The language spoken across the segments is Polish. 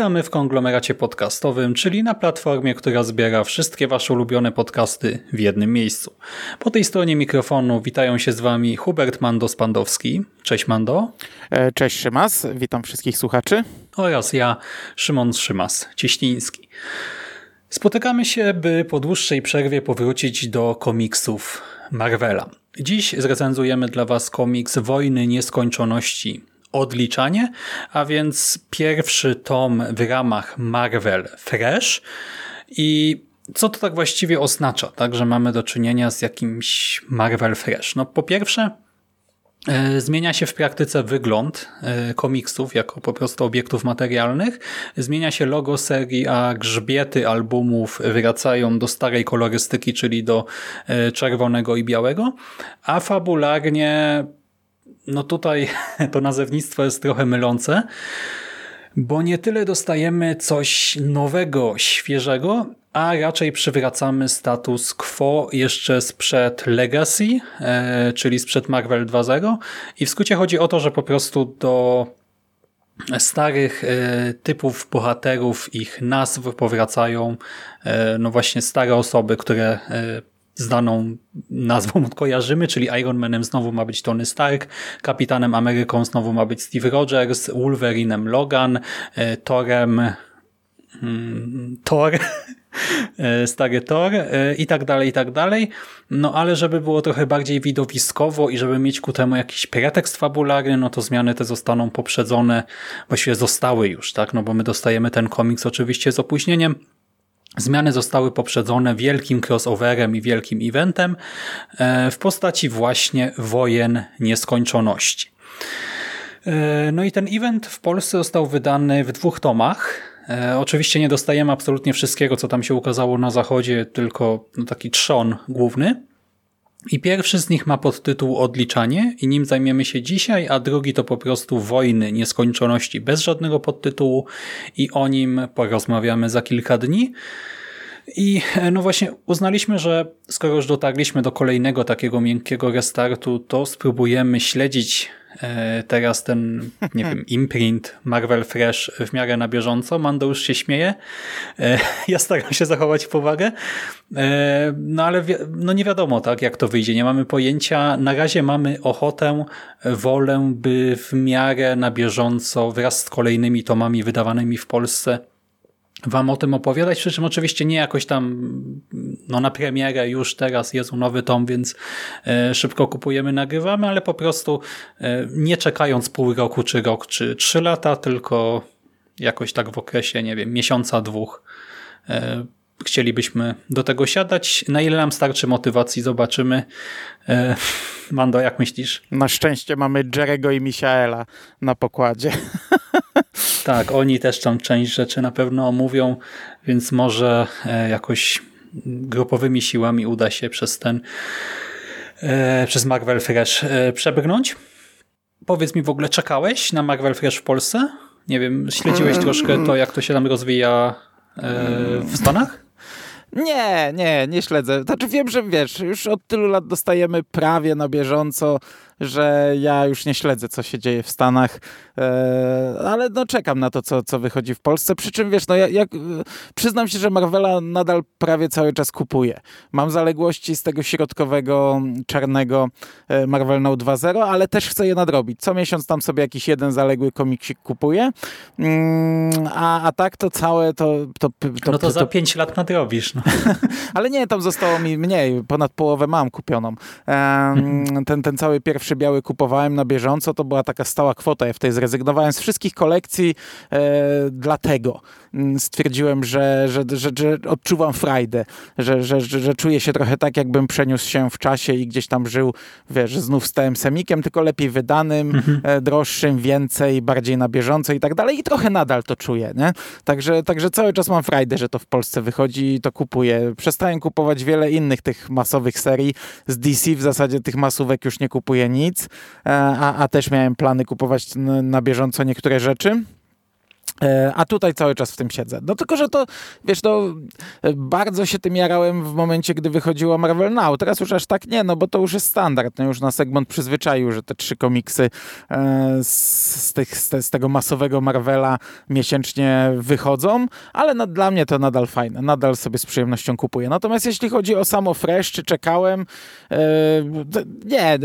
Witamy w konglomeracie podcastowym, czyli na platformie, która zbiera wszystkie wasze ulubione podcasty w jednym miejscu. Po tej stronie mikrofonu witają się z wami Hubert Mando-Spandowski. Cześć Mando. E, cześć Szymas, witam wszystkich słuchaczy. Oraz ja, Szymon Szymas-Cieśliński. Spotykamy się, by po dłuższej przerwie powrócić do komiksów Marvela. Dziś zrecenzujemy dla Was komiks Wojny Nieskończoności Odliczanie, a więc pierwszy tom w ramach Marvel Fresh i co to tak właściwie oznacza, tak, że mamy do czynienia z jakimś Marvel Fresh? No po pierwsze e, Zmienia się w praktyce wygląd e, komiksów jako po prostu obiektów materialnych. Zmienia się logo serii, a grzbiety albumów wracają do starej kolorystyki, czyli do e, czerwonego i białego. A fabularnie no tutaj to nazewnictwo jest trochę mylące, bo nie tyle dostajemy coś nowego, świeżego, a raczej przywracamy status quo jeszcze sprzed Legacy, e, czyli sprzed Marvel 2.0 i w skrócie chodzi o to, że po prostu do starych e, typów bohaterów, ich nazw powracają e, no właśnie stare osoby, które znaną nazwą kojarzymy, czyli Iron Manem znowu ma być Tony Stark, Kapitanem Ameryką znowu ma być Steve Rogers, Wolverinem Logan, e, Thorem hmm, Thor, e, stary Thor e, i tak dalej, i tak dalej. No ale żeby było trochę bardziej widowiskowo i żeby mieć ku temu jakiś pretekst fabularny, no to zmiany te zostaną poprzedzone, właściwie zostały już, tak? No bo my dostajemy ten komiks oczywiście z opóźnieniem, Zmiany zostały poprzedzone wielkim crossoverem i wielkim eventem e, w postaci właśnie wojen nieskończoności. E, no i ten event w Polsce został wydany w dwóch tomach. E, oczywiście nie dostajemy absolutnie wszystkiego, co tam się ukazało na zachodzie, tylko no, taki trzon główny. I pierwszy z nich ma podtytuł Odliczanie i nim zajmiemy się dzisiaj, a drugi to po prostu Wojny Nieskończoności bez żadnego podtytułu i o nim porozmawiamy za kilka dni. I e, no właśnie uznaliśmy, że skoro już dotarliśmy do kolejnego takiego miękkiego restartu, to spróbujemy śledzić e, teraz ten, nie wiem, imprint Marvel Fresh w miarę na bieżąco. Mando już się śmieje. E, ja staram się zachować powagę. No ale no nie wiadomo, tak, jak to wyjdzie. Nie mamy pojęcia. Na razie mamy ochotę, wolę, by w miarę na bieżąco wraz z kolejnymi tomami wydawanymi w Polsce wam o tym opowiadać, przy czym oczywiście nie jakoś tam no na premierę już teraz jest nowy tom, więc e, szybko kupujemy, nagrywamy, ale po prostu e, nie czekając pół roku, czy rok, czy trzy lata, tylko jakoś tak w okresie, nie wiem, miesiąca, dwóch e, chcielibyśmy do tego siadać. Na ile nam starczy motywacji, zobaczymy. Mando, jak myślisz? Na szczęście mamy Jerego i Michaela na pokładzie. Tak, oni też tam część rzeczy na pewno omówią, więc może e, jakoś grupowymi siłami uda się przez ten e, przez Marvel Fresh e, przebrnąć. Powiedz mi w ogóle, czekałeś na Marvel Fresh w Polsce? Nie wiem, śledziłeś troszkę to, jak to się tam rozwija w Stanach? Nie, nie, nie śledzę. Znaczy wiem, że wiesz, już od tylu lat dostajemy prawie na bieżąco że ja już nie śledzę, co się dzieje w Stanach, e, ale no czekam na to, co, co wychodzi w Polsce. Przy czym wiesz, no ja, jak, przyznam się, że Marvela nadal prawie cały czas kupuję. Mam zaległości z tego środkowego, czarnego e, Marvel Now 2.0, ale też chcę je nadrobić. Co miesiąc tam sobie jakiś jeden zaległy komiksik kupuję, mm, a, a tak to całe to... to, to no to, to za 5 lat nadrobisz. No. ale nie, tam zostało mi mniej, ponad połowę mam kupioną. ten, ten cały pierwszy pierwszy biały kupowałem na bieżąco, to była taka stała kwota. Ja wtedy zrezygnowałem z wszystkich kolekcji e, dlatego. Mm, stwierdziłem, że, że, że, że odczuwam frajdę, że, że, że, że, czuję się trochę tak, jakbym przeniósł się w czasie i gdzieś tam żył, wiesz, znów stałem semikiem, tylko lepiej wydanym, mhm. e, droższym, więcej, bardziej na bieżąco i tak dalej. I trochę nadal to czuję, nie? Także, także cały czas mam frajdę, że to w Polsce wychodzi i to kupuję. Przestałem kupować wiele innych tych masowych serii. Z DC w zasadzie tych masówek już nie kupuję nic, e, a, a też miałem plany kupować na bieżąco niektóre rzeczy. E, a tutaj cały czas w tym siedzę. No tylko, że to, wiesz, no, bardzo się tym jarałem w momencie, gdy wychodziło Marvel Now. Teraz już aż tak nie, no bo to już jest standard. No już na segment przyzwyczaił, że te trzy komiksy e, z, tych, z, tego masowego Marvela miesięcznie wychodzą, ale dla mnie to nadal fajne. Nadal sobie z przyjemnością kupuję. Natomiast jeśli chodzi o samo Fresh, czy czekałem, e, nie,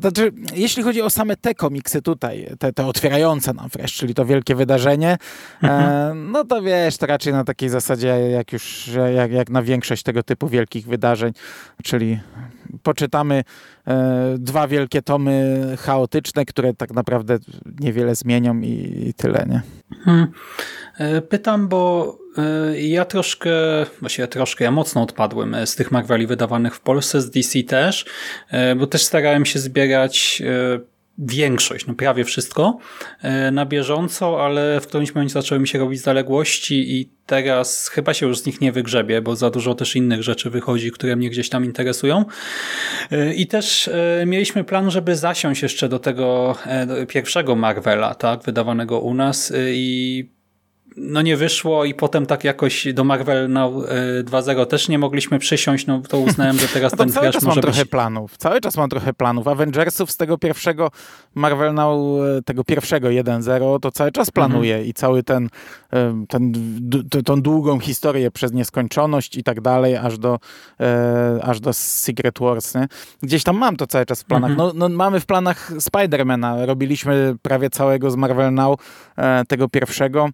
znaczy, jeśli chodzi o same te komiksy tutaj, te, te otwierające nam Fresh, czyli to wielkie wydarzenie, E, no to wiesz, to raczej na takiej zasadzie jak już, jak, jak na większość tego typu wielkich wydarzeń, czyli poczytamy e, dwa wielkie tomy chaotyczne, które tak naprawdę niewiele zmienią i, i tyle, nie? Hmm. E, pytam, bo ja troszkę, właściwie troszkę, ja mocno odpadłem z tych Marveli wydawanych w Polsce, z DC też, bo też starałem się zbierać większość, no prawie wszystko e, na bieżąco, ale w którymś momencie zaczęły mi się robić zaległości i teraz chyba się już z nich nie wygrzebie, bo za dużo też innych rzeczy wychodzi, które mnie gdzieś tam interesują. E, I też e, mieliśmy plan, żeby zasiąść jeszcze do tego pierwszego Marvela, tak, wydawanego u nas i no nie wyszło i potem tak jakoś do Marvel Now 2.0 też nie mogliśmy przysiąść, no to uznałem, że teraz no ten cały czas mam być... trochę planów. Cały czas mam trochę planów. Avengersów z tego pierwszego Marvel Now, e, tego pierwszego 1.0 to cały czas planuję mhm. i cały ten, e, ten, tą długą historię przez nieskończoność i tak dalej, aż do, e, aż do Secret Wars. Nie? Gdzieś tam mam to cały czas w planach. Mhm. No, no, mamy w planach Spidermana. Robiliśmy prawie całego z Marvel Now, tego pierwszego.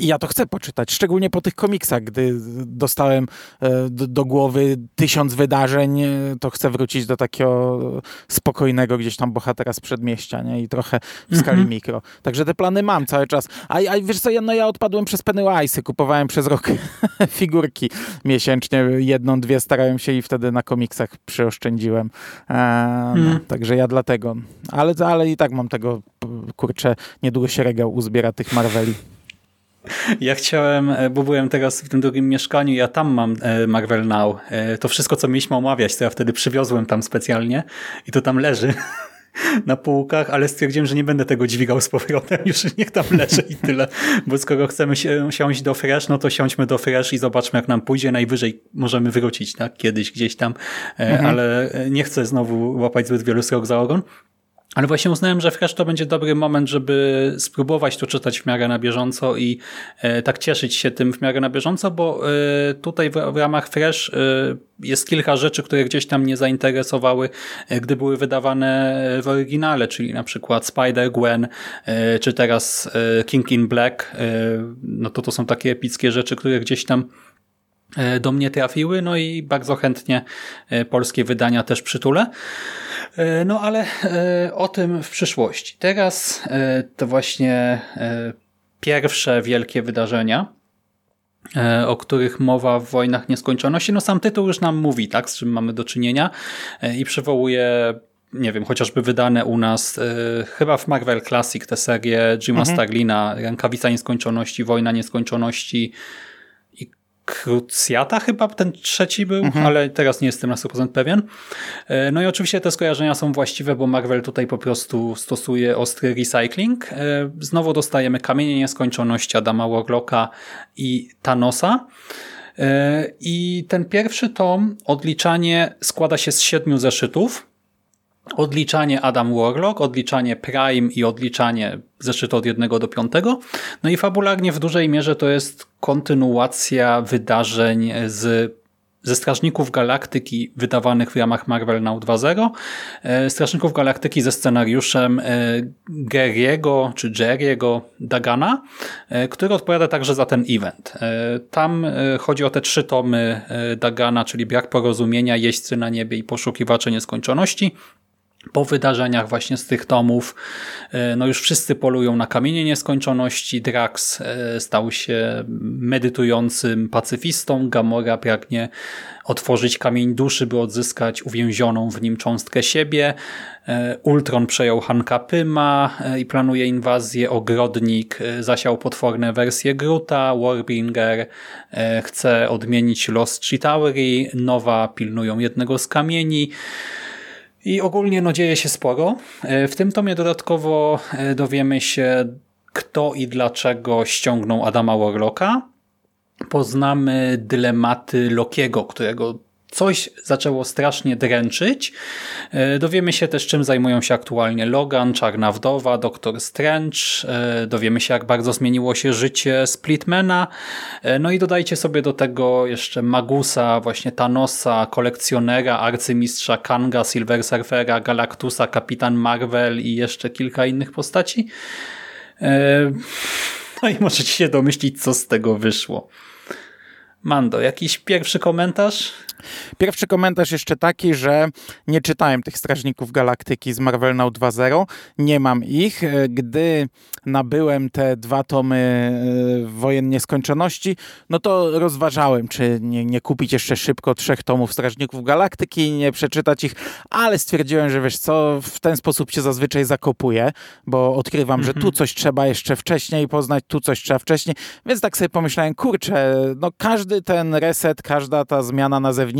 I ja to chcę poczytać, szczególnie po tych komiksach, gdy dostałem e, do, głowy tysiąc wydarzeń, e, to chcę wrócić do takiego spokojnego gdzieś tam bohatera z przedmieścia, nie? I trochę w skali mm -hmm. mikro. Także te plany mam cały czas. A, a wiesz co, no ja odpadłem przez Pennywise'y, kupowałem przez rok figurki miesięcznie, jedną, dwie starałem się i wtedy na komiksach przyoszczędziłem. E, mm. Także ja dlatego. Ale, ale i tak mam tego, kurczę, niedługo się regał uzbiera tych Marveli. Ja chciałem, e, bo byłem teraz w tym drugim mieszkaniu, ja tam mam e, Marvel Now. E, to wszystko, co mieliśmy omawiać, to ja wtedy przywiozłem tam specjalnie i to tam leży na półkach, ale stwierdziłem, że nie będę tego dźwigał z powrotem, już niech tam leży i tyle. Bo skoro chcemy siąść do Fresh, no to siądźmy do Fresh i zobaczmy, jak nam pójdzie. Najwyżej możemy wrócić tak, kiedyś gdzieś tam, mhm. ale nie chcę znowu łapać zbyt wielu srok za ogon. Ale właśnie uznałem, że Fresh to będzie dobry moment, żeby spróbować to czytać w miarę na bieżąco i e, tak cieszyć się tym w miarę na bieżąco, bo e, tutaj w, ramach Fresh e, jest kilka rzeczy, które gdzieś tam mnie zainteresowały, gdy były wydawane w oryginale, czyli na przykład Spider-Gwen, czy teraz King in Black. No to to są takie epickie rzeczy, które gdzieś tam do mnie trafiły, no i bardzo chętnie polskie wydania też przytulę. E, no ale e, o tym w przyszłości. Teraz e, to właśnie pierwsze wielkie wydarzenia, o których mowa w Wojnach Nieskończoności. No sam tytuł już nam mówi, tak, z czym mamy do czynienia i przywołuje nie wiem, chociażby wydane u nas chyba w Marvel Classic te serie Jima mhm. Starlina, Rękawica Nieskończoności, Wojna Nieskończoności, Krucjata chyba ten trzeci był, mhm. ale teraz nie jestem na 100% pewien. E, no i oczywiście te skojarzenia są właściwe, bo Marvel tutaj po prostu stosuje ostry recycling. E, znowu dostajemy Kamienie Nieskończoności Adama Warlocka i Thanosa. E, I ten pierwszy tom, odliczanie, składa się z siedmiu zeszytów odliczanie Adam Warlock, odliczanie Prime i odliczanie zeszytu od jednego do piątego. No i fabularnie w dużej mierze to jest kontynuacja wydarzeń z ze Strażników Galaktyki wydawanych w ramach Marvel Now 2.0, e, Strażników Galaktyki ze scenariuszem e, Gary'ego czy Jerry'ego Dagana, e, który odpowiada także za ten event. Tam chodzi o te trzy tomy Dagana, czyli Brak Porozumienia, Jeźdźcy na niebie i Poszukiwacze Nieskończoności, po wydarzeniach właśnie z tych tomów, e, no już wszyscy polują na kamienie nieskończoności. Drax e, stał się medytującym pacyfistą. Gamora pragnie otworzyć kamień duszy, by odzyskać uwięzioną w nim cząstkę siebie. E, Ultron przejął Hanka Pyma i planuje inwazję. Ogrodnik zasiał potworne wersje Gruta. Warbringer chce odmienić los Chitauri. Nowa pilnują jednego z kamieni. I ogólnie no, dzieje się sporo. E, w tym tomie dodatkowo e, dowiemy się kto i dlaczego ściągnął Adama Warlocka. Poznamy dylematy Lokiego, którego coś zaczęło strasznie dręczyć. E, dowiemy się też, czym zajmują się aktualnie Logan, Czarna Wdowa, Doktor Strange. E, dowiemy się, jak bardzo zmieniło się życie Splitmana. E, no i dodajcie sobie do tego jeszcze Magusa, właśnie Thanosa, kolekcjonera, arcymistrza Kanga, Silver Surfera, Galactusa, Kapitan Marvel i jeszcze kilka innych postaci. No i możecie się domyślić, co z tego wyszło. Mando, jakiś pierwszy komentarz? Pierwszy komentarz jeszcze taki, że nie czytałem tych Strażników Galaktyki z Marvel Now 2.0, nie mam ich. Gdy nabyłem te dwa tomy e, Wojen Nieskończoności, no to rozważałem, czy nie, nie kupić jeszcze szybko trzech tomów Strażników Galaktyki i nie przeczytać ich, ale stwierdziłem, że wiesz co, w ten sposób się zazwyczaj zakopuję, bo odkrywam, mm -hmm. że tu mhm. coś trzeba jeszcze wcześniej poznać, tu coś trzeba wcześniej, więc tak sobie pomyślałem, kurczę, no każdy ten reset, każda ta zmiana nazewnictwa,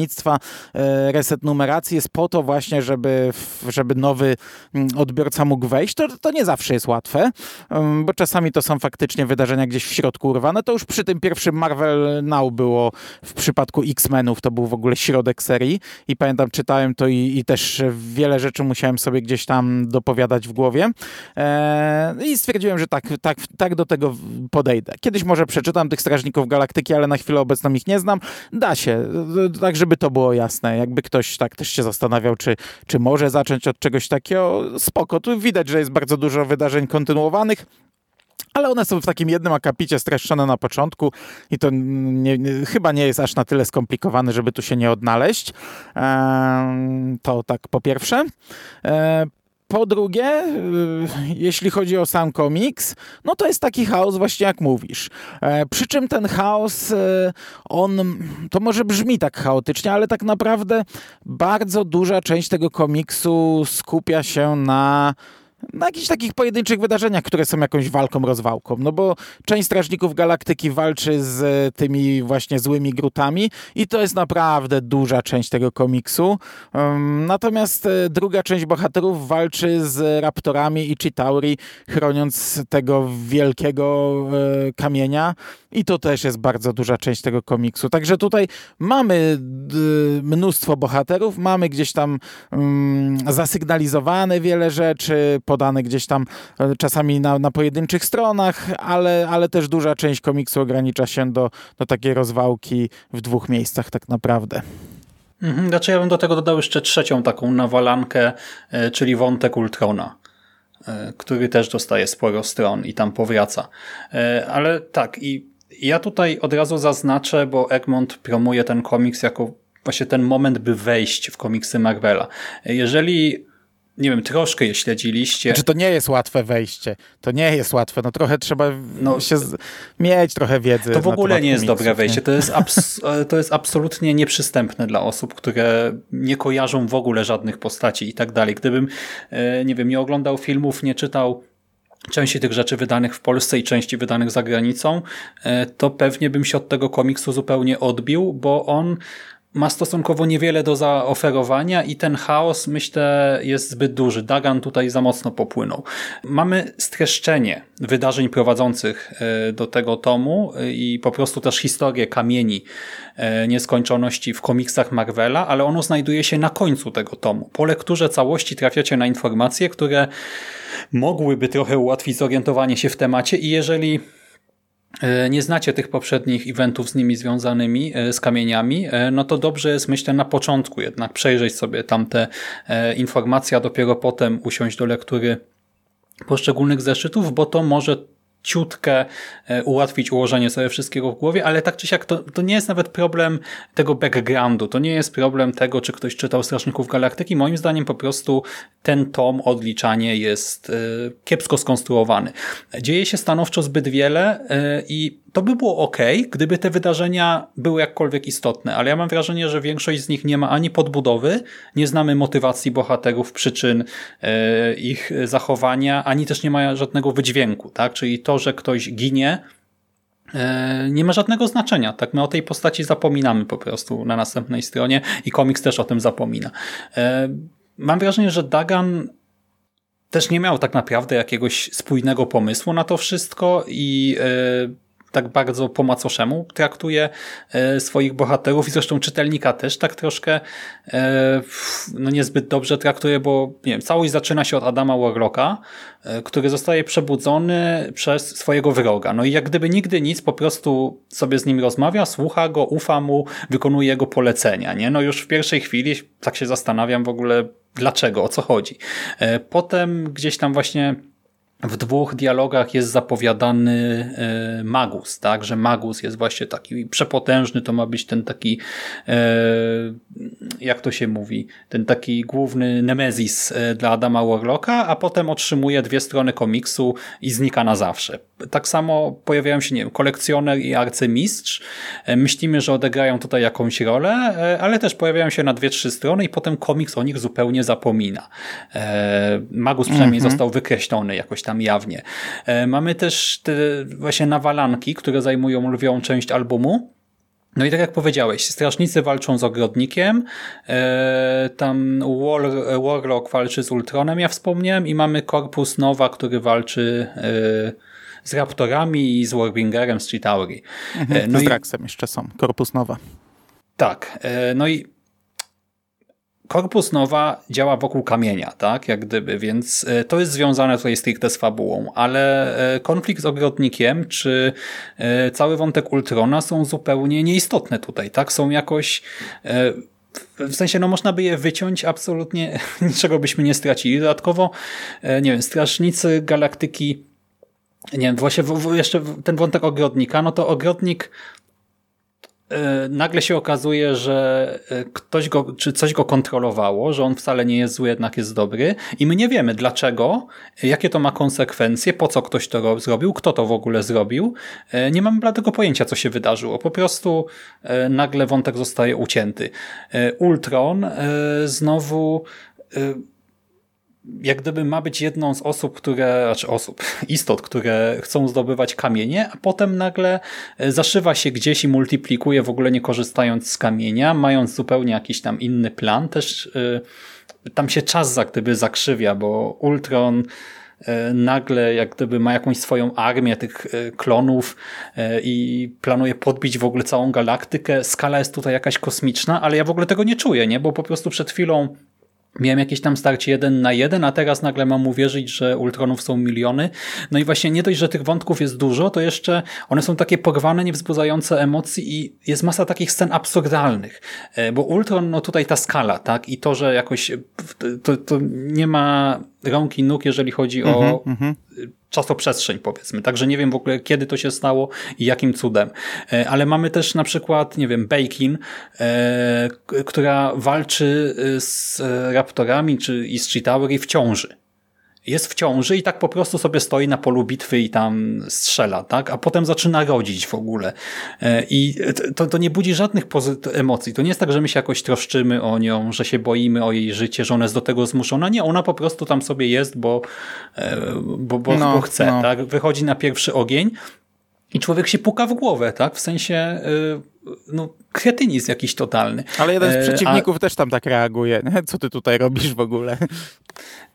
e, reset numeracji jest po to właśnie, żeby, żeby nowy mm, odbiorca mógł wejść. To, to nie zawsze jest łatwe, mm, bo czasami to są faktycznie wydarzenia gdzieś w środku urwane. To już przy tym pierwszym Marvel Now było w przypadku X-Menów, to był w ogóle środek serii i pamiętam, czytałem to i, i też wiele rzeczy musiałem sobie gdzieś tam dopowiadać w głowie e, i stwierdziłem, że tak, tak, tak do tego podejdę. Kiedyś może przeczytam tych Strażników Galaktyki, ale na chwilę obecną ich nie znam. Da się, tak żeby to było jasne. Jakby ktoś tak też się zastanawiał, czy, czy może zacząć od czegoś takiego, spoko. Tu widać, że jest bardzo dużo wydarzeń kontynuowanych ale one są w takim jednym akapicie streszczone na początku i to nie, nie, chyba nie jest aż na tyle skomplikowane, żeby tu się nie odnaleźć. Eee, to tak po pierwsze. Eee, po drugie, y, jeśli chodzi o sam komiks, no to jest taki chaos właśnie jak mówisz. E, przy czym ten chaos, e, on, to może brzmi tak chaotycznie, ale tak naprawdę bardzo duża część tego komiksu skupia się na na jakichś takich pojedynczych wydarzeniach, które są jakąś walką, rozwałką. No bo część Strażników Galaktyki walczy z tymi właśnie złymi grutami i to jest naprawdę duża część tego komiksu. Natomiast e, druga część bohaterów walczy z Raptorami i Chitauri, chroniąc tego wielkiego e, kamienia i to też jest bardzo duża część tego komiksu. Także tutaj mamy mnóstwo bohaterów, mamy gdzieś tam um, zasygnalizowane wiele rzeczy, podane gdzieś tam e, czasami na, na pojedynczych stronach, ale, ale też duża część komiksu ogranicza się do, do takiej rozwałki w dwóch miejscach tak naprawdę. Mhm, znaczy ja bym do tego dodał jeszcze trzecią taką nawalankę, e, czyli wątek Ultrona e, który też dostaje sporo stron i tam powraca. Ale tak, i ja tutaj od razu zaznaczę, bo Egmont promuje ten komiks jako właśnie ten moment, by wejść w komiksy Marvela. Jeżeli nie wiem, troszkę je śledziliście. Znaczy to nie jest łatwe wejście. To nie jest łatwe. No trochę trzeba no, się z... mieć trochę wiedzy. To w ogóle nie jest dobre wejście. To jest, abs to jest absolutnie nieprzystępne dla osób, które nie kojarzą w ogóle żadnych postaci i tak dalej. Gdybym, e, nie wiem, nie oglądał filmów, nie czytał części tych rzeczy wydanych w Polsce i części wydanych za granicą, e, to pewnie bym się od tego komiksu zupełnie odbił, bo on ma stosunkowo niewiele do zaoferowania i ten chaos, myślę, jest zbyt duży. Dagan tutaj za mocno popłynął. Mamy streszczenie wydarzeń prowadzących e, do tego tomu e, i po prostu też historię kamieni nieskończoności w komiksach Marvela, ale ono znajduje się na końcu tego tomu. Po lekturze całości trafiacie na informacje, które mogłyby trochę ułatwić zorientowanie się w temacie i jeżeli e, nie znacie tych poprzednich eventów z nimi związanymi, e, z kamieniami, e, no to dobrze jest, myślę, na początku jednak przejrzeć sobie tamte informacje, a dopiero potem usiąść do lektury poszczególnych zeszytów, bo to może ciutkę e, ułatwić ułożenie sobie wszystkiego w głowie, ale tak czy siak to, to nie jest nawet problem tego backgroundu, to nie jest problem tego, czy ktoś czytał Strażników Galaktyki. Moim zdaniem po prostu ten tom, odliczanie jest e, kiepsko skonstruowany. Dzieje się stanowczo zbyt wiele e, i to by było ok, gdyby te wydarzenia były jakkolwiek istotne, ale ja mam wrażenie, że większość z nich nie ma ani podbudowy, nie znamy motywacji bohaterów, przyczyn e, ich zachowania, ani też nie ma żadnego wydźwięku, tak? Czyli to, że ktoś ginie, e, nie ma żadnego znaczenia. Tak, my o tej postaci zapominamy po prostu na następnej stronie i komiks też o tym zapomina. E, mam wrażenie, że Dagan też nie miał tak naprawdę jakiegoś spójnego pomysłu na to wszystko i tak bardzo po macoszemu traktuje e, swoich bohaterów i zresztą czytelnika też tak troszkę e, no niezbyt dobrze traktuje, bo nie wiem, całość zaczyna się od Adama Warlocka, e, który zostaje przebudzony przez swojego wroga. No i jak gdyby nigdy nic, po prostu sobie z nim rozmawia, słucha go, ufa mu, wykonuje jego polecenia. Nie? No już w pierwszej chwili tak się zastanawiam w ogóle dlaczego, o co chodzi. Potem gdzieś tam właśnie w dwóch dialogach jest zapowiadany e, Magus, tak, że Magus jest właśnie taki przepotężny, to ma być ten taki, e, jak to się mówi, ten taki główny nemezis e, dla Adama Warlocka, a potem otrzymuje dwie strony komiksu i znika na zawsze. Tak samo pojawiają się, nie wiem, kolekcjoner i arcymistrz. Myślimy, że odegrają tutaj jakąś rolę, ale też pojawiają się na dwie, trzy strony i potem komiks o nich zupełnie zapomina. Magus przynajmniej mm -hmm. został wykreślony jakoś tam jawnie. E, mamy też te właśnie nawalanki, które zajmują lwią część albumu. No i tak jak powiedziałeś, strażnicy walczą z ogrodnikiem, e, tam War, Warlock walczy z Ultronem, ja wspomniałem, i mamy Korpus Nowa, który walczy e, z Raptorami i z Warbingerem z Chitauri. Mhm, no z Draxem jeszcze są, Korpus Nowa. Tak, no i Korpus Nowa działa wokół kamienia, tak, jak gdyby, więc e, to jest związane tutaj stricte z fabułą, ale e, konflikt z ogrodnikiem, czy e, cały wątek Ultrona są zupełnie nieistotne tutaj, tak, są jakoś w sensie, no można by je wyciąć, absolutnie niczego byśmy nie stracili. Dodatkowo, nie wiem, Strażnicy Galaktyki, nie wiem, właśnie jeszcze ten wątek ogrodnika, no to ogrodnik nagle się okazuje, że e, ktoś go, czy coś go kontrolowało, że on wcale nie jest zły, jednak jest dobry i my nie wiemy dlaczego, jakie to ma konsekwencje, po co ktoś to zrobił, kto to w ogóle zrobił. E, nie mamy bladego pojęcia, co się wydarzyło. Po prostu nagle wątek zostaje ucięty. Ultron znowu jak gdyby ma być jedną z osób, które, znaczy osób, istot, które chcą zdobywać kamienie, a potem nagle e, zaszywa się gdzieś i multiplikuje w ogóle nie korzystając z kamienia, mając zupełnie jakiś tam inny plan. Też y, tam się czas za gdyby zakrzywia, bo Ultron y, nagle jak gdyby ma jakąś swoją armię tych klonów i planuje podbić w ogóle całą galaktykę. Skala jest tutaj jakaś kosmiczna, ale ja w ogóle tego nie czuję, nie? bo po prostu przed chwilą Miałem jakieś tam starcie jeden na jeden, a teraz nagle mam uwierzyć, że Ultronów są miliony. No i właśnie nie dość, że tych wątków jest dużo, to jeszcze one są takie porwane, niewzbudzające emocji i jest masa takich scen absurdalnych. E, bo Ultron, no tutaj ta skala, tak? I to, że jakoś to, to nie ma rąk i nóg, jeżeli chodzi o mm -hmm. Czasoprzestrzeń, powiedzmy. Także nie wiem w ogóle, kiedy to się stało i jakim cudem. E, ale mamy też na przykład, nie wiem, Bacon, e, która walczy z raptorami czy i z Chitauri w ciąży jest w ciąży i tak po prostu sobie stoi na polu bitwy i tam strzela, tak? A potem zaczyna rodzić w ogóle. E, I to, to nie budzi żadnych emocji. To nie jest tak, że my się jakoś troszczymy o nią, że się boimy o jej życie, że ona jest do tego zmuszona. Nie, ona po prostu tam sobie jest, bo, e, bo, bo, no, bo chce, no. tak? Wychodzi na pierwszy ogień i człowiek się puka w głowę, tak? W sensie, y, no, kretynizm jakiś totalny. Ale jeden z e, przeciwników A... też tam tak reaguje. Co ty tutaj robisz w ogóle?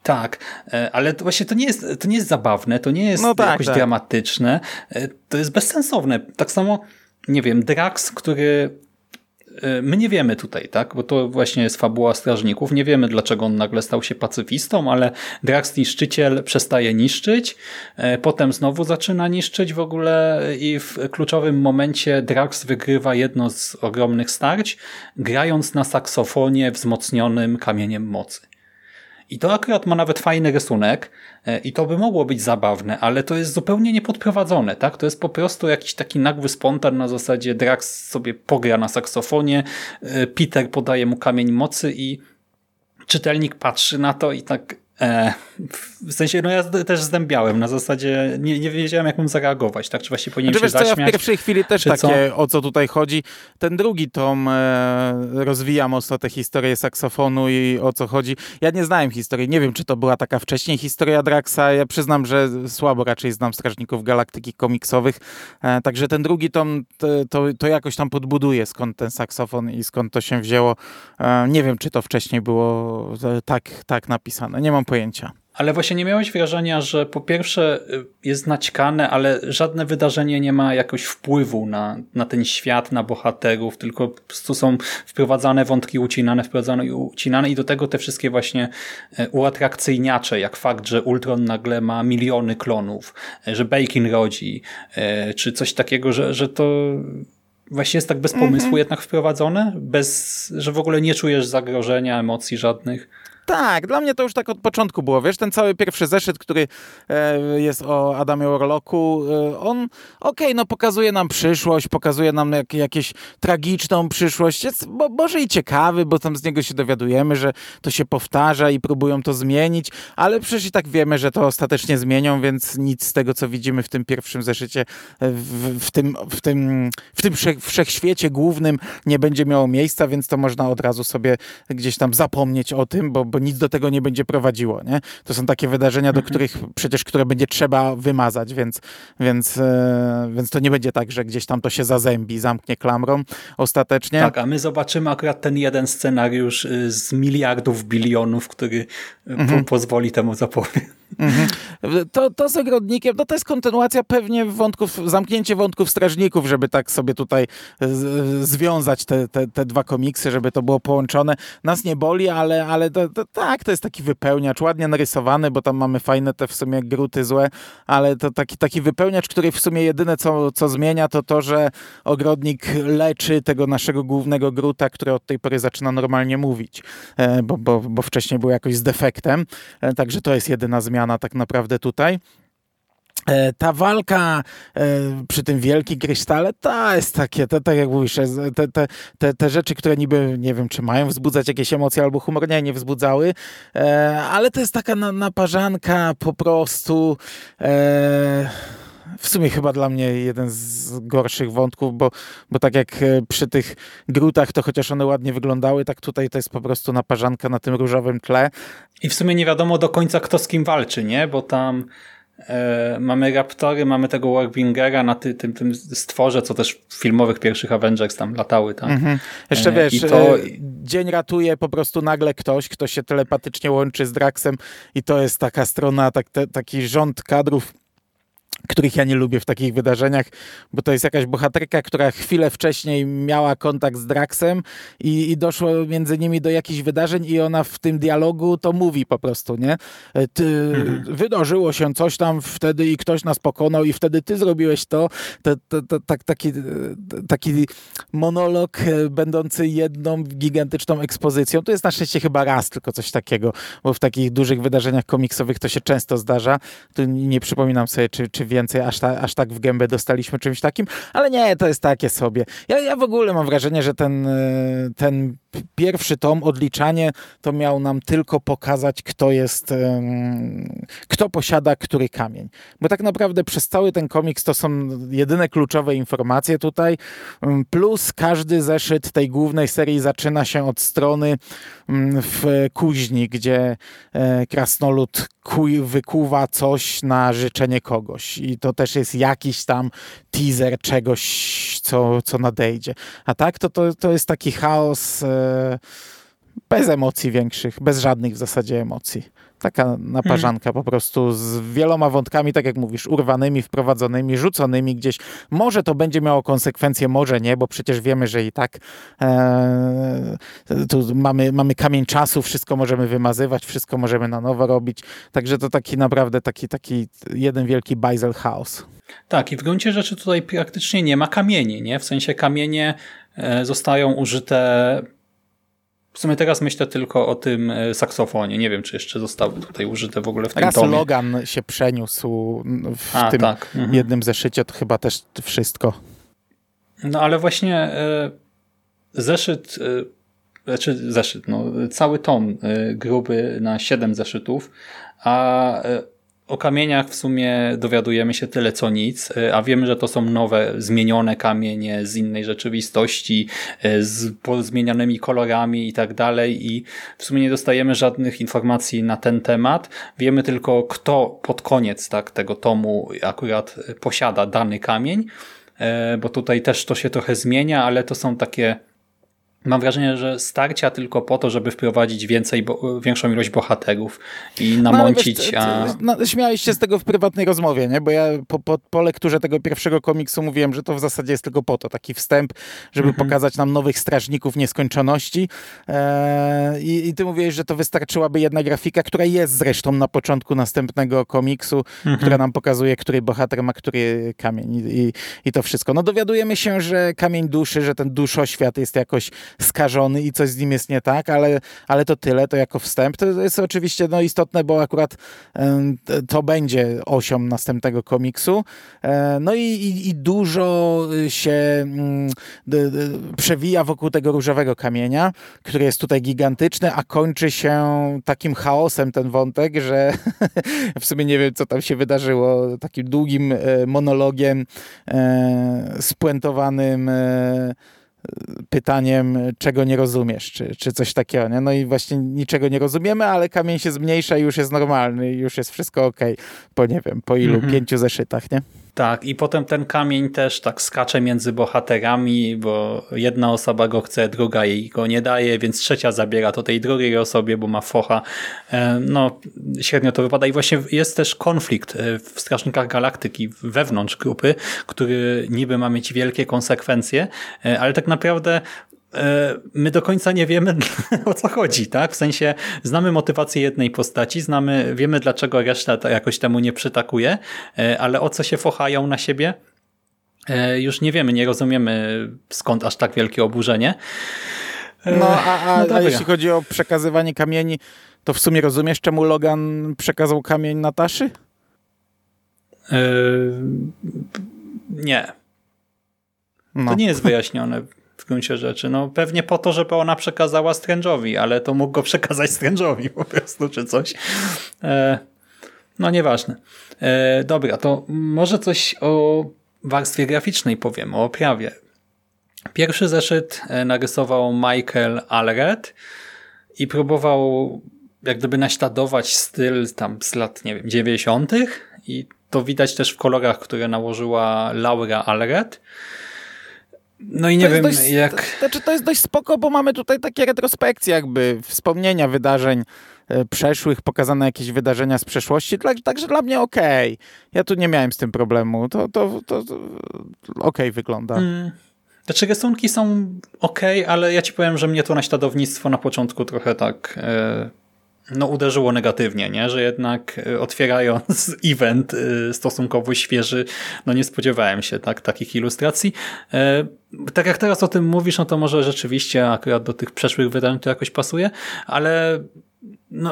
Tak, e, ale to właśnie to nie jest, to nie jest zabawne, to nie jest no tak, jakoś tak. dramatyczne, e, to jest bezsensowne. Tak samo, nie wiem, Drax, który my nie wiemy tutaj, tak, bo to właśnie jest fabuła strażników. Nie wiemy, dlaczego on nagle stał się pacyfistą, ale Drax niszczyciel przestaje niszczyć, e, potem znowu zaczyna niszczyć w ogóle i w kluczowym momencie Drax wygrywa jedno z ogromnych starć, grając na saksofonie wzmocnionym kamieniem mocy. I to akurat ma nawet fajny rysunek e, i to by mogło być zabawne, ale to jest zupełnie niepodprowadzone, tak? To jest po prostu jakiś taki nagły spontan na zasadzie Drax sobie pogra na saksofonie, e, Peter podaje mu kamień mocy i czytelnik patrzy na to i tak w sensie, no ja też zdębiałem, na zasadzie nie, nie wiedziałem, jak mam zareagować, tak? Czy właśnie powinien znaczy, się wiesz, zaśmiać? Ja w pierwszej chwili też takie, co? o co tutaj chodzi. Ten drugi tom e, rozwija mocno tę historię saksofonu i o co chodzi. Ja nie znałem historii, nie wiem, czy to była taka wcześniej historia Draxa. Ja przyznam, że słabo raczej znam Strażników Galaktyki komiksowych, e, także ten drugi tom to, to, to, jakoś tam podbuduje, skąd ten saksofon i skąd to się wzięło. E, nie wiem, czy to wcześniej było e, tak, tak napisane, nie mam pojęcia. Ale właśnie nie miałeś wrażenia, że po pierwsze y, jest naćkane, ale żadne wydarzenie nie ma jakoś wpływu na, na ten świat, na bohaterów, tylko po prostu są wprowadzane wątki ucinane, wprowadzane i ucinane i do tego te wszystkie właśnie y, uatrakcyjniacze, jak fakt, że Ultron nagle ma miliony klonów, y, że Bacon rodzi, czy coś takiego, że, że to właśnie jest tak bez pomysłu mm -hmm. jednak wprowadzone, bez, że w ogóle nie czujesz zagrożenia, emocji żadnych. Tak, dla mnie to już tak od początku było. Wiesz, ten cały pierwszy zeszyt, który e, jest o Adamie Orloku, e, on okej, okay, no pokazuje nam przyszłość, pokazuje nam jak, jakieś tragiczną przyszłość. Jest bo, może i ciekawy, bo tam z niego się dowiadujemy, że to się powtarza i próbują to zmienić, ale przecież i tak wiemy, że to ostatecznie zmienią, więc nic z tego, co widzimy w tym pierwszym zeszycie, e, w, w tym, w tym, w tym wszechświecie głównym nie będzie miało miejsca, więc to można od razu sobie gdzieś tam zapomnieć o tym, bo, bo nic do tego nie będzie prowadziło. Nie? To są takie wydarzenia, do mhm. których przecież, które będzie trzeba wymazać, więc, więc, e, więc to nie będzie tak, że gdzieś tam to się zazębi, zamknie klamrą ostatecznie. Tak, a my zobaczymy akurat ten jeden scenariusz y, z miliardów, bilionów, który y, mhm. po pozwoli temu zapobiec. Mhm. To, to z ogrodnikiem, no to jest kontynuacja pewnie wątków, zamknięcie wątków strażników, żeby tak sobie tutaj z, związać te, te, te, dwa komiksy, żeby to było połączone. Nas nie boli, ale, ale to, to, tak, to jest taki wypełniacz, ładnie narysowany, bo tam mamy fajne te w sumie gruty złe, ale to taki, taki wypełniacz, który w sumie jedyne co, co zmienia, to to, że ogrodnik leczy tego naszego głównego gruta, który od tej pory zaczyna normalnie mówić, e, bo, bo, bo wcześniej był jakoś z defektem, e, także to jest jedyna zmiana tak naprawdę tutaj. E, ta walka e, przy tym wielkim krysztale, to jest takie, to, tak jak mówisz, te, te, te, te rzeczy, które niby, nie wiem, czy mają wzbudzać jakieś emocje albo humor, nie, nie wzbudzały, e, ale to jest taka naparzanka po prostu w sumie chyba dla mnie jeden z gorszych wątków, bo, bo tak jak przy tych grutach, to chociaż one ładnie wyglądały, tak tutaj to jest po prostu naparzanka na tym różowym tle. I w sumie nie wiadomo do końca, kto z kim walczy, nie? Bo tam e, mamy Raptory, mamy tego Warbingera na ty, tym, tym stworze, co też w filmowych pierwszych Avengers tam latały. Tak? Mhm. Jeszcze e, wiesz, to... e, dzień ratuje po prostu nagle ktoś, kto się telepatycznie łączy z Draxem i to jest taka strona, tak, te, taki rząd kadrów których ja nie lubię w takich wydarzeniach, bo to jest jakaś bohaterka, która chwilę wcześniej miała kontakt z Draxem i, i doszło między nimi do jakichś wydarzeń i ona w tym dialogu to mówi po prostu, nie? E, ty, mhm. Wydarzyło się coś tam wtedy i ktoś nas pokonał i wtedy ty zrobiłeś to. to, to, to tak, taki, taki monolog e, będący jedną gigantyczną ekspozycją. To jest na szczęście chyba raz tylko coś takiego, bo w takich dużych wydarzeniach komiksowych to się często zdarza. Tu nie przypominam sobie, czy, czy więcej, aż, ta, aż tak w gębę dostaliśmy czymś takim, ale nie, to jest takie sobie. Ja, ja w ogóle mam wrażenie, że ten, e, ten pierwszy tom, odliczanie, to miał nam tylko pokazać, kto jest, kto posiada który kamień. Bo tak naprawdę przez cały ten komiks to są jedyne kluczowe informacje tutaj, plus każdy zeszyt tej głównej serii zaczyna się od strony w kuźni, gdzie e, krasnolud wykuwa coś na życzenie kogoś. I to też jest jakiś tam teaser czegoś, co, co nadejdzie. A tak, to, to, to jest taki chaos e, bez emocji większych, bez żadnych w zasadzie emocji. Taka naparzanka hmm. po prostu z wieloma wątkami, tak jak mówisz, urwanymi, wprowadzonymi, rzuconymi gdzieś. Może to będzie miało konsekwencje, może nie, bo przecież wiemy, że i tak e, tu mamy, mamy kamień czasu, wszystko możemy wymazywać, wszystko możemy na nowo robić. Także to taki naprawdę taki, taki jeden wielki bajzel chaos. Tak, i w gruncie rzeczy tutaj praktycznie nie ma kamieni, nie? W sensie kamienie e, zostają użyte w sumie teraz myślę tylko o tym e, saksofonie. Nie wiem, czy jeszcze zostały tutaj użyte w ogóle w tym Raz tomie. Logan się przeniósł w A, tym tak. mhm. jednym zeszycie, to chyba też wszystko. No ale właśnie e, zeszyt, znaczy zeszyt, no, cały tom gruby na 7 zeszytów, a o kamieniach w sumie dowiadujemy się tyle co nic, e, a wiemy, że to są nowe, zmienione kamienie z innej rzeczywistości, e, z zmienionymi kolorami i tak dalej i w sumie nie dostajemy żadnych informacji na ten temat. Wiemy tylko, kto pod koniec tak, tego tomu akurat posiada dany kamień, e, bo tutaj też to się trochę zmienia, ale to są takie mam wrażenie, że starcia tylko po to, żeby wprowadzić więcej, bo, większą ilość bohaterów i no, namącić. No, a... no, śmiałeś się z tego w prywatnej rozmowie, nie? bo ja po, po, po lekturze tego pierwszego komiksu mówiłem, że to w zasadzie jest tylko po to, taki wstęp, żeby mhm. pokazać nam nowych strażników nieskończoności eee, i, i ty mówiłeś, że to wystarczyłaby jedna grafika, która jest zresztą na początku następnego komiksu, mhm. która nam pokazuje, który bohater ma który kamień i, i, i to wszystko. No dowiadujemy się, że kamień duszy, że ten duszoświat jest jakoś skażony i coś z nim jest nie tak, ale, ale to tyle, to jako wstęp. To jest oczywiście no, istotne, bo akurat to będzie osią następnego komiksu. E, no i, i, i dużo się mm, przewija wokół tego różowego kamienia, który jest tutaj gigantyczny, a kończy się takim chaosem ten wątek, że w sumie nie wiem, co tam się wydarzyło, takim długim e, monologiem e, spuentowanym pytaniem, czego nie rozumiesz, czy, czy coś takiego. Nie? No i właśnie niczego nie rozumiemy, ale kamień się zmniejsza i już jest normalny, już jest wszystko ok. Po nie wiem, po ilu? Mhm. Pięciu zeszytach, nie? Tak, i potem ten kamień też tak skacze między bohaterami, bo jedna osoba go chce, druga jej go nie daje, więc trzecia zabiera to tej drugiej osobie, bo ma focha. E, no, średnio to wypada i właśnie jest też konflikt e, w Strażnikach Galaktyki wewnątrz grupy, który niby ma mieć wielkie konsekwencje, e, ale tak naprawdę my do końca nie wiemy o co chodzi, tak? W sensie znamy motywację jednej postaci, znamy, wiemy dlaczego reszta jakoś temu nie przytakuje, e, ale o co się fochają na siebie? E, już nie wiemy, nie rozumiemy skąd aż tak wielkie oburzenie. No, a, a, no a jeśli chodzi o przekazywanie kamieni, to w sumie rozumiesz, czemu Logan przekazał kamień Nataszy? Yy, nie. No. To nie jest wyjaśnione w gruncie rzeczy. No pewnie po to, żeby ona przekazała Strange'owi, ale to mógł go przekazać Strange'owi po prostu, czy coś. E, no nieważne. E, dobra, to może coś o warstwie graficznej powiem, o oprawie. Pierwszy zeszyt e, narysował Michael Allred i próbował jak gdyby naśladować styl tam z lat, nie wiem, 90. i to widać też w kolorach, które nałożyła Laura Allred. No i nie wiem dość, jak... Znaczy to jest dość spoko, bo mamy tutaj takie retrospekcje jakby, wspomnienia wydarzeń e, przeszłych, pokazane jakieś wydarzenia z przeszłości, także dla mnie okej. Okay. Ja tu nie miałem z tym problemu. To, to, to, to okej okay wygląda. Hmm. Znaczy rysunki są ok, ale ja ci powiem, że mnie to naśladownictwo na początku trochę tak e, no, uderzyło negatywnie, nie? że jednak e, otwierając event e, stosunkowo świeży, no nie spodziewałem się tak, takich ilustracji. E, tak jak teraz o tym mówisz, no to może rzeczywiście akurat do tych przeszłych wydań to jakoś pasuje, ale no,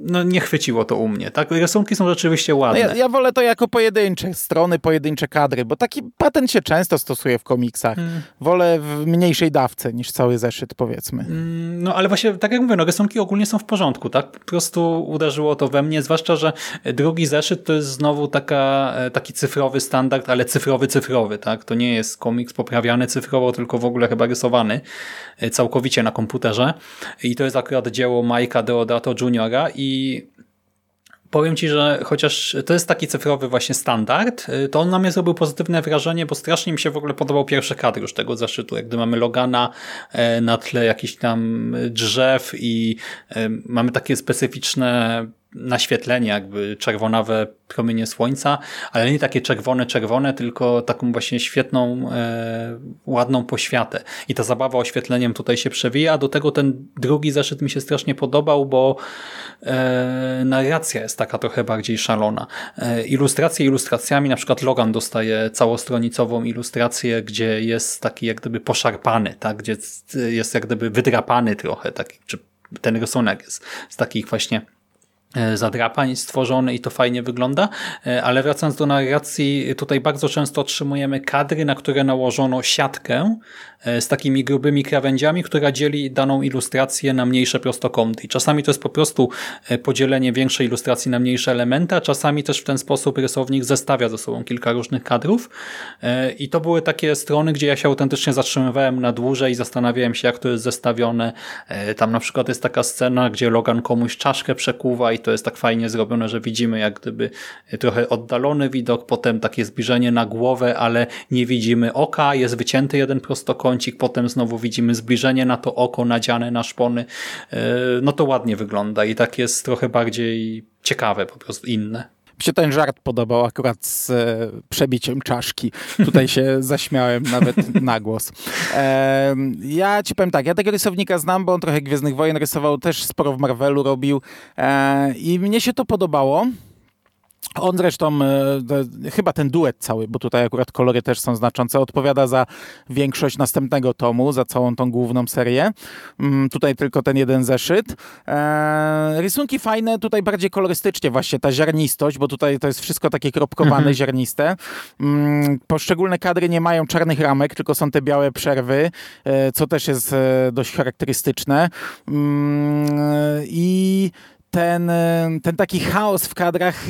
no nie chwyciło to u mnie. Tak? Rysunki są rzeczywiście ładne. No ja, ja, wolę to jako pojedyncze strony, pojedyncze kadry, bo taki patent się często stosuje w komiksach. Hmm. Wolę w mniejszej dawce niż cały zeszyt, powiedzmy. Hmm, no ale właśnie, tak jak mówię, no, rysunki ogólnie są w porządku. tak? Po prostu uderzyło to we mnie, zwłaszcza, że drugi zeszyt to jest znowu taka, e, taki cyfrowy standard, ale cyfrowy, cyfrowy. tak? To nie jest komiks poprawiany cyfrowo, tylko w ogóle chyba rysowany e, całkowicie na komputerze. I to jest akurat dzieło Majka Deodato Juniora i Powiem Ci, że chociaż to jest taki cyfrowy właśnie standard, to on na mnie zrobił pozytywne wrażenie, bo strasznie mi się w ogóle podobał pierwszy kadr już tego zeszytu, jak gdy mamy Logana e, na tle jakichś tam drzew i e, mamy takie specyficzne naświetlenie, jakby czerwonawe promienie słońca, ale nie takie czerwone, czerwone, tylko taką właśnie świetną, e, ładną poświatę. I ta zabawa oświetleniem tutaj się przewija. Do tego ten drugi zeszyt mi się strasznie podobał, bo e, narracja jest taka trochę bardziej szalona. E, ilustracje ilustracjami, na przykład Logan dostaje całostronicową ilustrację, gdzie jest taki jak gdyby poszarpany, tak? gdzie jest jak gdyby wydrapany trochę, taki, czy ten rysunek jest z takich właśnie zadrapań stworzony i to fajnie wygląda, e, ale wracając do narracji, tutaj bardzo często otrzymujemy kadry, na które nałożono siatkę e, z takimi grubymi krawędziami, która dzieli daną ilustrację na mniejsze prostokąty. I czasami to jest po prostu podzielenie większej ilustracji na mniejsze elementy, a czasami też w ten sposób rysownik zestawia ze sobą kilka różnych kadrów. I to były takie strony, gdzie ja się autentycznie zatrzymywałem na dłużej i zastanawiałem się, jak to jest zestawione. Tam na przykład jest taka scena, gdzie Logan komuś czaszkę przekuwa i to jest tak fajnie zrobione, że widzimy jak gdyby trochę oddalony widok, potem takie zbliżenie na głowę, ale nie widzimy oka, jest wycięty jeden prostokącik, potem znowu widzimy zbliżenie na to oko nadziane na szpony. No to ładnie wygląda i tak jest trochę bardziej ciekawe, po prostu inne mi się ten żart podobał akurat z e, przebiciem czaszki. Tutaj się zaśmiałem nawet na głos. E, ja ci powiem tak, ja tego rysownika znam, bo on trochę Gwiezdnych Wojen rysował, też sporo w Marvelu robił e, i mnie się to podobało. On zresztą, e, chyba ten duet cały, bo tutaj akurat kolory też są znaczące, odpowiada za większość następnego tomu, za całą tą główną serię. Mm, tutaj tylko ten jeden zeszyt. E, rysunki fajne, tutaj bardziej kolorystycznie właśnie, ta ziarnistość, bo tutaj to jest wszystko takie kropkowane, mhm. ziarniste. Mm, poszczególne kadry nie mają czarnych ramek, tylko są te białe przerwy, e, co też jest e, dość charakterystyczne. Mm, I ten, ten taki chaos w kadrach,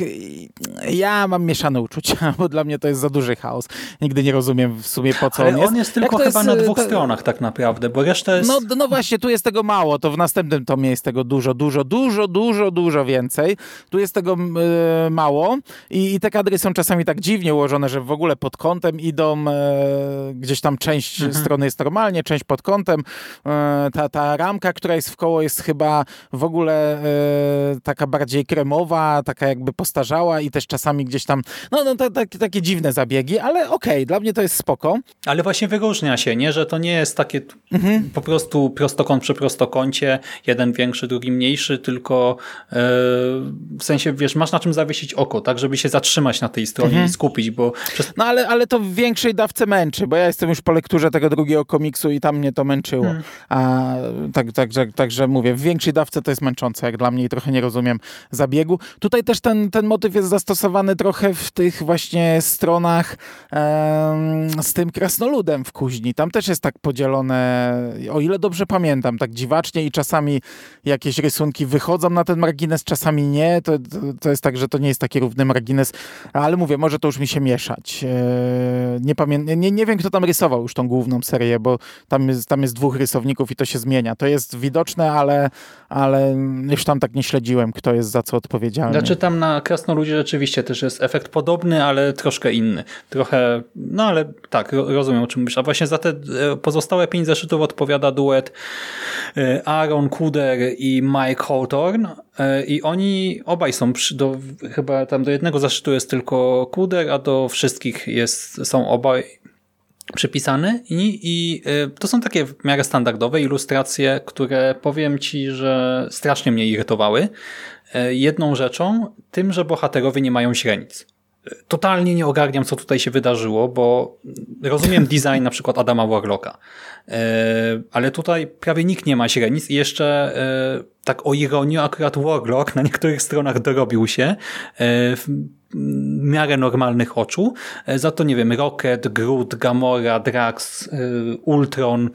ja mam mieszane uczucia, bo dla mnie to jest za duży chaos. Nigdy nie rozumiem w sumie po co Ale on jest. on jest tylko chyba jest, na dwóch to... stronach tak naprawdę, bo reszta jest... No, no właśnie, tu jest tego mało, to w następnym tomie jest tego dużo, dużo, dużo, dużo, dużo więcej. Tu jest tego mało I, i, te kadry są czasami tak dziwnie ułożone, że w ogóle pod kątem idą, yy, gdzieś tam część mhm. strony jest normalnie, część pod kątem. Yy, ta, ta ramka, która jest w koło jest chyba w ogóle taka bardziej kremowa, taka jakby postarzała i też czasami gdzieś tam, no, no to, to, takie dziwne zabiegi, ale okej, okay, dla mnie to jest spoko. Ale właśnie wyróżnia się, nie, że to nie jest takie mhm. po prostu prostokąt przy prostokącie, jeden większy, drugi mniejszy, tylko yy, w sensie, wiesz, masz na czym zawiesić oko, tak, żeby się zatrzymać na tej stronie mhm. i skupić, bo... Przez... No ale, ale to w większej dawce męczy, bo ja jestem już po lekturze tego drugiego komiksu i tam mnie to męczyło. Mhm. A, tak, tak, tak, także mówię, w większej dawce to jest męczące, jak dla mnie i trochę nie rozumiem zabiegu. Tutaj też ten, ten motyw jest zastosowany trochę w tych właśnie stronach um, z tym krasnoludem w kuźni. Tam też jest tak podzielone, o ile dobrze pamiętam, tak dziwacznie i czasami jakieś rysunki wychodzą na ten margines, czasami nie. To, to jest tak, że to nie jest taki równy margines, ale mówię, może to już mi się mieszać. E, nie, pamię- nie, nie wiem, kto tam rysował już tą główną serię, bo tam jest, tam jest dwóch rysowników i to się zmienia. To jest widoczne, ale, ale już tam tak nie śledziłem kto jest za co odpowiedzialny. Znaczy tam na Krasnoludzie rzeczywiście też jest efekt podobny, ale troszkę inny. Trochę, no ale tak, rozumiem o czym mówisz. A właśnie za te e, pozostałe pięć zeszytów odpowiada duet e, Aaron Kuder i Mike Hawthorne e, i oni obaj są przy, do, chyba tam do jednego zeszytu jest tylko Kuder, a do wszystkich jest, są obaj przypisany i, i y, to są takie w miarę standardowe ilustracje, które powiem Ci, że strasznie mnie irytowały. Y, jedną rzeczą, tym, że bohaterowie nie mają źrenic. Totalnie nie ogarniam, co tutaj się wydarzyło, bo rozumiem design na przykład Adama Warlocka, y, ale tutaj prawie nikt nie ma źrenic i jeszcze tak o ironię akurat Warlock na niektórych stronach dorobił się miarę normalnych oczu. E, za to, nie wiem, Rocket, Groot, Gamora, Drax, e, Ultron,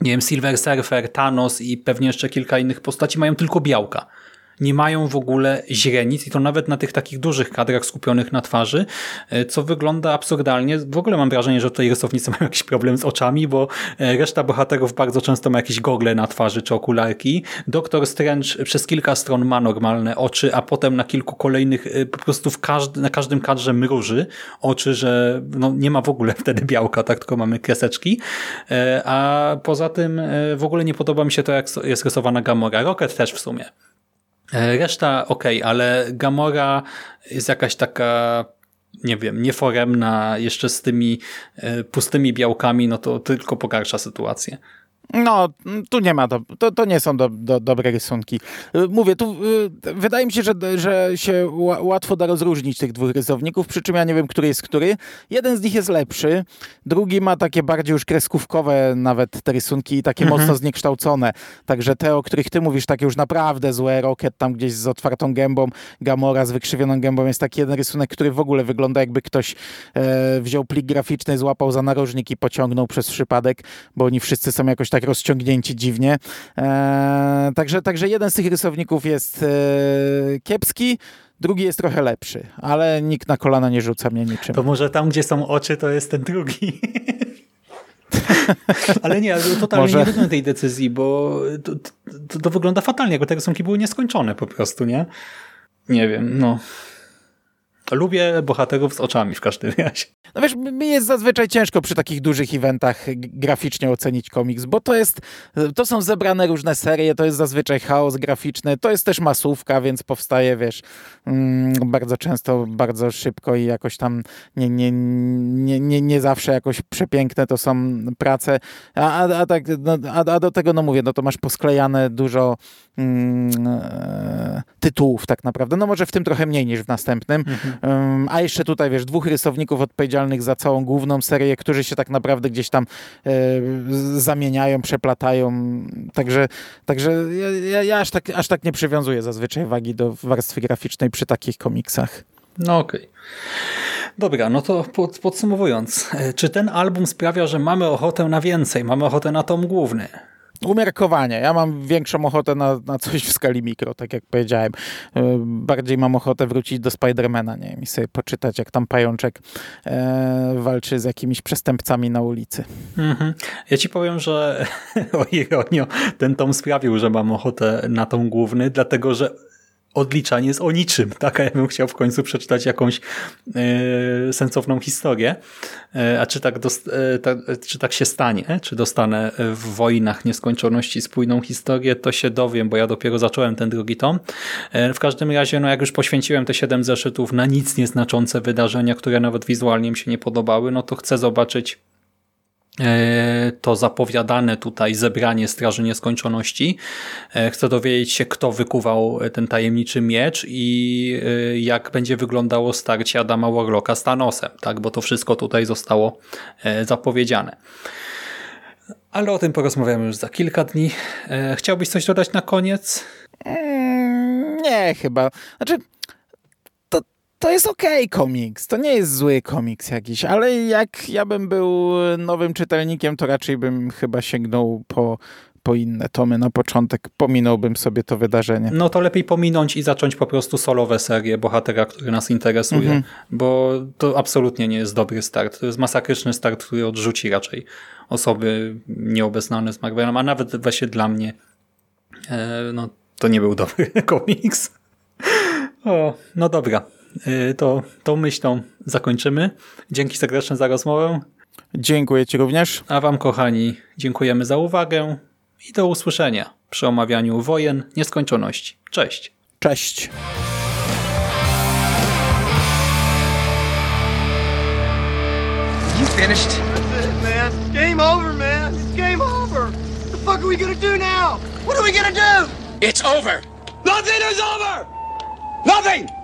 nie wiem, Silver Surfer, Thanos i pewnie jeszcze kilka innych postaci mają tylko białka nie mają w ogóle źrenic i to nawet na tych takich dużych kadrach skupionych na twarzy, e, co wygląda absurdalnie. W ogóle mam wrażenie, że tutaj rysownicy mają jakiś problem z oczami, bo e, reszta bohaterów bardzo często ma jakieś gogle na twarzy czy okularki. Doktor Strange przez kilka stron ma normalne oczy, a potem na kilku kolejnych e, po prostu w każdy, na każdym kadrze mruży oczy, że no, nie ma w ogóle wtedy białka, tak tylko mamy kreseczki. A poza tym w ogóle nie podoba mi się to, jak jest rysowana Gamora. Rocket też w sumie. E, reszta ok, ale Gamora jest jakaś taka nie wiem, nieforemna, jeszcze z tymi e, pustymi białkami, no to tylko pogarsza sytuację. No, tu nie ma, do, to, to nie są do, do, dobre rysunki. Y, mówię, tu y, wydaje mi się, że, że się łatwo da rozróżnić tych dwóch rysowników, przy czym ja nie wiem, który jest który. Jeden z nich jest lepszy, drugi ma takie bardziej już kreskówkowe nawet te rysunki i takie mhm. mocno zniekształcone. Także te, o których ty mówisz, takie już naprawdę złe, Rocket tam gdzieś z otwartą gębą, Gamora z wykrzywioną gębą, jest taki jeden rysunek, który w ogóle wygląda jakby ktoś e, wziął plik graficzny, złapał za narożnik i pociągnął przez przypadek, bo oni wszyscy są jakoś tak rozciągnięci dziwnie. E, także, także jeden z tych rysowników jest e, kiepski, drugi jest trochę lepszy, ale nikt na kolana nie rzuca mnie niczym. To może tam, gdzie są oczy, to jest ten drugi. Ale nie, totalnie Może... nie rozumiem tej decyzji, bo to, to, to wygląda fatalnie, jakby te rysunki były nieskończone po prostu, nie? Nie wiem, no. Lubię bohaterów z oczami w każdym razie. No wiesz, mi jest zazwyczaj ciężko przy takich dużych eventach graficznie ocenić komiks, bo to jest, to są zebrane różne serie, to jest zazwyczaj chaos graficzny, to jest też masówka, więc powstaje, wiesz, mm, bardzo często, bardzo szybko i jakoś tam nie, nie, nie, nie, nie zawsze jakoś przepiękne to są prace, a, a, a, tak, no, a, a do tego, no mówię, no to masz posklejane dużo mm, e, tytułów tak naprawdę, no może w tym trochę mniej niż w następnym, mhm. A jeszcze tutaj, wiesz, dwóch rysowników odpowiedzialnych za całą główną serię, którzy się tak naprawdę gdzieś tam e, zamieniają, przeplatają. Także, także ja, ja aż, tak, aż tak nie przywiązuję zazwyczaj wagi do warstwy graficznej przy takich komiksach. No okej. Okay. Dobra, no to pod, podsumowując, e, czy ten album sprawia, że mamy ochotę na więcej, mamy ochotę na tom główny? Umiarkowanie. Ja mam większą ochotę na, na coś w skali mikro, tak jak powiedziałem. E, bardziej mam ochotę wrócić do Spidermana, nie wiem, i sobie poczytać, jak tam pajączek e, walczy z jakimiś przestępcami na ulicy. Mhm. Ja ci powiem, że o ironio, ten tom sprawił, że mam ochotę na tą główny, dlatego że odliczanie jest o niczym, tak? Ja bym chciał w końcu przeczytać jakąś e, sensowną historię. E, a czy tak, e, ta, czy tak się stanie? Czy dostanę w wojnach nieskończoności spójną historię? To się dowiem, bo ja dopiero zacząłem ten drugi tom. w każdym razie, no jak już poświęciłem te siedem zeszytów na nic nieznaczące wydarzenia, które nawet wizualnie mi się nie podobały, no to chcę zobaczyć to zapowiadane tutaj zebranie Straży Nieskończoności. E, chcę dowiedzieć się, kto wykuwał ten tajemniczy miecz i e, jak będzie wyglądało starcie Adama Warlocka z Thanosem, tak? bo to wszystko tutaj zostało zapowiedziane. Ale o tym porozmawiamy już za kilka dni. Chciałbyś coś dodać na koniec? Nie, chyba. Znaczy, to jest okej okay komiks, to nie jest zły komiks jakiś, ale jak ja bym był nowym czytelnikiem, to raczej bym chyba sięgnął po, po inne tomy na początek, pominąłbym sobie to wydarzenie. No to lepiej pominąć i zacząć po prostu solowe serie bohatera, który nas interesuje, mhm. bo to absolutnie nie jest dobry start. To jest masakryczny start, który odrzuci raczej osoby nieobeznane z Marvelem, a nawet właśnie dla mnie e, no, to nie był dobry komiks. O, no dobra. Y, to tą myślą zakończymy. Dzięki serdeczne za rozmowę. Dziękuję Ci również. A Wam, kochani, dziękujemy za uwagę i do usłyszenia przy omawianiu wojen nieskończoności. Cześć. Cześć. You finished? That's it, man. Game over, man. It's game over. What the fuck are we gonna do now? What are we gonna do? It's over. Nothing is over. Nothing.